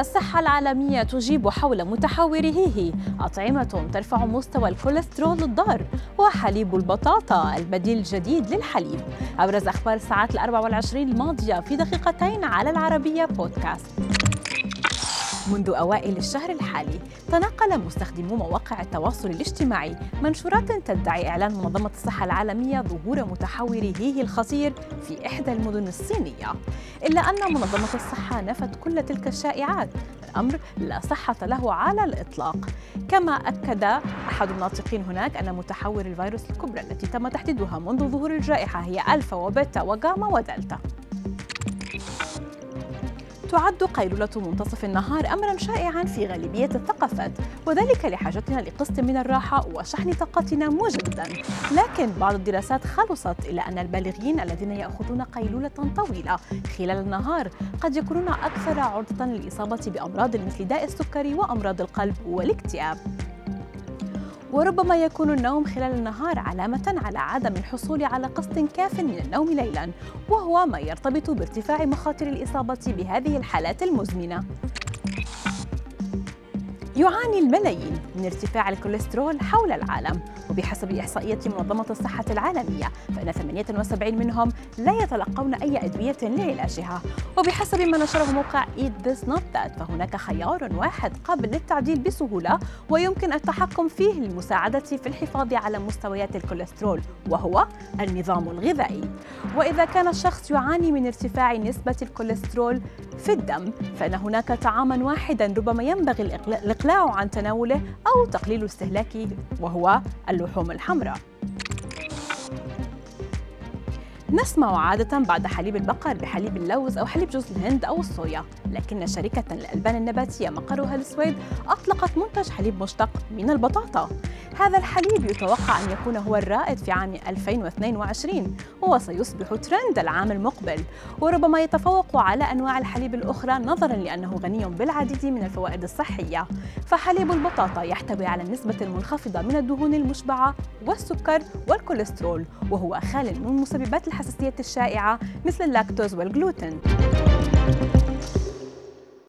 الصحة العالمية تجيب حول متحور هيهي أطعمة ترفع مستوى الكوليسترول الضار وحليب البطاطا البديل الجديد للحليب. أبرز أخبار الساعات الأربع والعشرين الماضية في دقيقتين على العربية بودكاست. منذ أوائل الشهر الحالي تناقل مستخدمو مواقع التواصل الاجتماعي منشورات تدعي إعلان منظمة الصحة العالمية ظهور متحور هيه الخطير في إحدى المدن الصينية. إلا أن منظمة الصحة نفت كل تلك الشائعات الأمر لا صحة له على الإطلاق. كما أكد أحد الناطقين هناك أن متحور الفيروس الكبرى التي تم تحديدها منذ ظهور الجائحة هي ألفا وبيتا وغاما ودلتا. تعد قيلولة منتصف النهار أمرا شائعا في غالبية الثقافات وذلك لحاجتنا لقسط من الراحة وشحن طاقتنا مجددا لكن بعض الدراسات خلصت إلى أن البالغين الذين يأخذون قيلولة طويلة خلال النهار قد يكونون أكثر عرضة للإصابة بأمراض مثل داء السكري وأمراض القلب والاكتئاب. وربما يكون النوم خلال النهار علامة على عدم الحصول على قسط كاف من النوم ليلا وهو ما يرتبط بارتفاع مخاطر الإصابة بهذه الحالات المزمنة. يعاني الملايين من ارتفاع الكوليسترول حول العالم وبحسب إحصائيات منظمة الصحة العالمية فإن 78 منهم لا يتلقون أي أدوية لعلاجها. وبحسب ما نشره موقع Eat This Not That فهناك خيار واحد قابل للتعديل بسهولة ويمكن التحكم فيه للمساعدة في الحفاظ على مستويات الكوليسترول وهو النظام الغذائي. وإذا كان الشخص يعاني من ارتفاع نسبة الكوليسترول في الدم فإن هناك طعاما واحدا ربما ينبغي الإقلاع عن تناوله أو تقليل استهلاكه وهو اللحوم الحمراء. نسمع عادة بعد حليب البقر بحليب اللوز أو حليب جوز الهند أو الصويا لكن شركة للألبان النباتية مقرها السويد أطلقت منتج حليب مشتق من البطاطا. هذا الحليب يتوقع أن يكون هو الرائد في عام 2022 وسيصبح ترند العام المقبل. وربما يتفوق على أنواع الحليب الأخرى نظرا لأنه غني بالعديد من الفوائد الصحية. فحليب البطاطا يحتوي على النسبة المنخفضة من الدهون المشبعة والسكر والكوليسترول وهو خال من مسببات الحساسية الشائعة مثل اللاكتوز والجلوتين.